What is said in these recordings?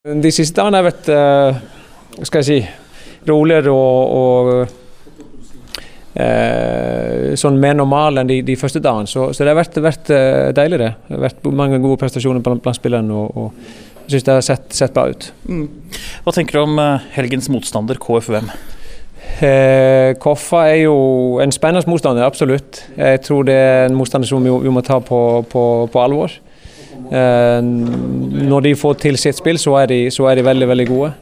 De siste dagene har vært uh, skal jeg si, roligere og, og uh, sånn mer normal enn de, de første dagene. Så, så, det har vært, vært uh, deilig, det. Det har vært mange gode prestasjoner blant, blant spillerne. og, og jeg syns det har sett, sett bra ut. Mm. Hva tenker du om helgens motstander, KFUM? Eh, Koffa er jo en spennende motstander, absolutt. Jeg tror det er en motstander som vi, vi må ta på, på, på alvor. Eh, når de får til sitt spill, så er de, så er de veldig, veldig gode.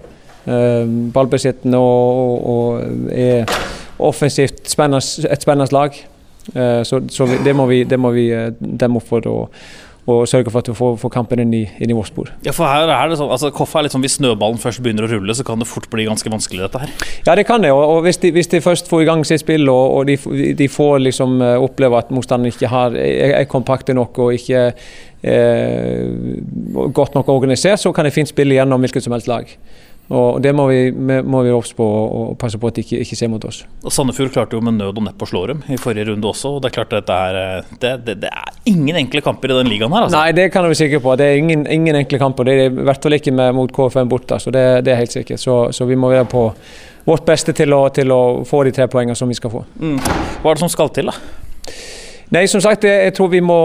Eh, ballbesittende og, og, er offensivt spennende, et spennende lag. Eh, så, så det må vi, det må vi demme opp for. Og, og sørge for at du får, får kampen inn i, inn i vårt spor. Ja, for her er det sånn, altså Koffa er litt sånn, Hvis snøballen først begynner å rulle, så kan det fort bli ganske vanskelig, dette her? Ja, det kan det. og, og hvis, de, hvis, de, først får i gang sitt spill, og, og de, de, får liksom oppleve at motstanderen ikke har, er, er kompakte nok og ikke eh, godt nok organisert, så kan de fint spille gjennom hvilket som helst lag. Og Det må vi, må vi obs på og passe på at de ikke, ikke ser mot oss. Og Sandefjord klarte jo med nød og neppe å slå dem i forrige runde også. og Det er klart at det er, det, det, det er ingen enkle kamper i den ligaen her. Altså. Nei, det kan du være sikker på. Det er ingen, ingen enkle kamper. Det er i hvert fall ikke med, mot KFM borte. Så det, det, er helt sikkert. Så, så, vi må være på vårt beste til å, til å få de tre poengene som vi skal få. Mm. Hva er det som skal til, da? Nei, som sagt, jeg tror vi må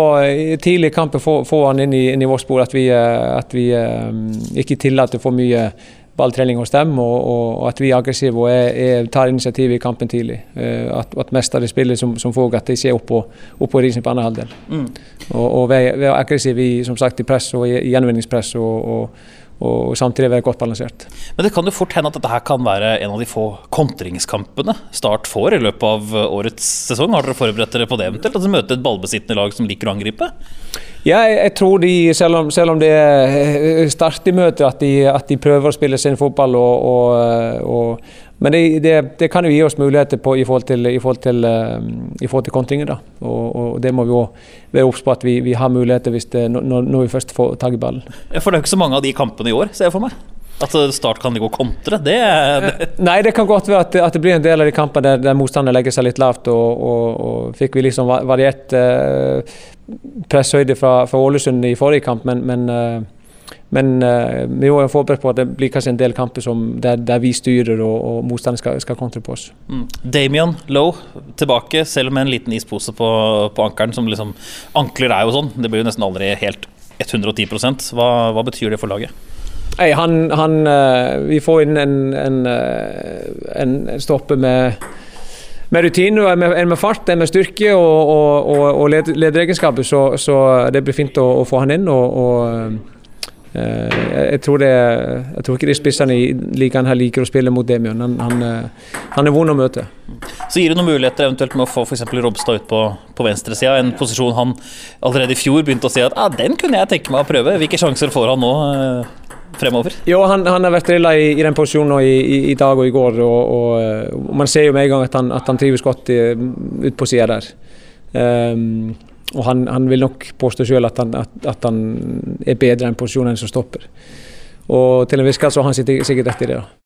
tidlig i kampen få, få han inn i, inn i vårt spor. At vi, eh, at vi um, ikke tillater for mye balltrening hos dem, og, og at vi er aggressive og er, er, tar initiativ i kampen tidlig. Uh, at, at mest av det spillet som, som får at de ser opp på, opp på risen på andre halvdel. Mm. Og, og være aggressive i, som sagt, i press og i, i gjenvinningspress. og, og og samtidig være godt balansert. Men det kan jo fort hende at dette her kan være en av de få kontringskampene Start får i løpet av årets sesong. Har dere forberedt dere på det eventuelt? At de møter et ballbesittende lag som liker å angripe? Ja, jeg, tror de, selv om, selv om det er Start i møtet, at de, at de prøver å spille sin fotball og, og, og men det, det, det, kan jo gi oss muligheter på, i forhold til, i forhold til, uh, forhold til kontringer. Da. Og, og, det må vi òg være obs på at vi, vi, har muligheter hvis det, når, når, vi først får tak i ballen. For det er jo ikke så mange av de kampene i år, ser jeg for meg? At Start kan ligge og kontre? Det, det. Eh, nei, det kan godt være at, at, det blir en del av de kampene der, der motstanderen legger seg litt lavt. Og, og fikk vi liksom variert uh, presshøyde fra, fra, Ålesund i forrige kamp, men, men uh, men uh, vi er forberedt på at det blir kanskje en del kamper der, der, vi styrer og, og motstanderen skal, skal kontre på oss. Mm. Damian Lowe tilbake, selv med en liten ispose på, på ankelen. som liksom, Ankler er jo sånn, det blir jo nesten aldri helt 110% hva, hva betyr det for laget? Hey, han, han, uh, Vi får inn en, en, uh, en stopper med med rutine, med, med, fart, med styrke og, og, og, og lederegenskaper. Så, så, det blir fint å, å få han inn. og Eh, jeg tror, det, jeg tror ikke de spissene i ligaen her liker å spille mot Demion. Han, han, eh, han, er vond å møte. Så gir det noen muligheter eventuelt med å få f.eks. Robstad ut på, på venstresida, en posisjon han allerede i fjor begynte å si at ah, den kunne jeg tenke meg å prøve. Hvilke sjanser får han nå? Eh, fremover? Jo, han, han har vært drilla i, i, den posisjonen i, i, i, dag og i går. Og, og, og man ser jo med en gang at han, at han trives godt ut på sida der. Um, og han, han, vil nok påstå sjøl at at, at han er bedre enn posisjonen som stopper. Og til en viss grad så har han sikkert rett i det.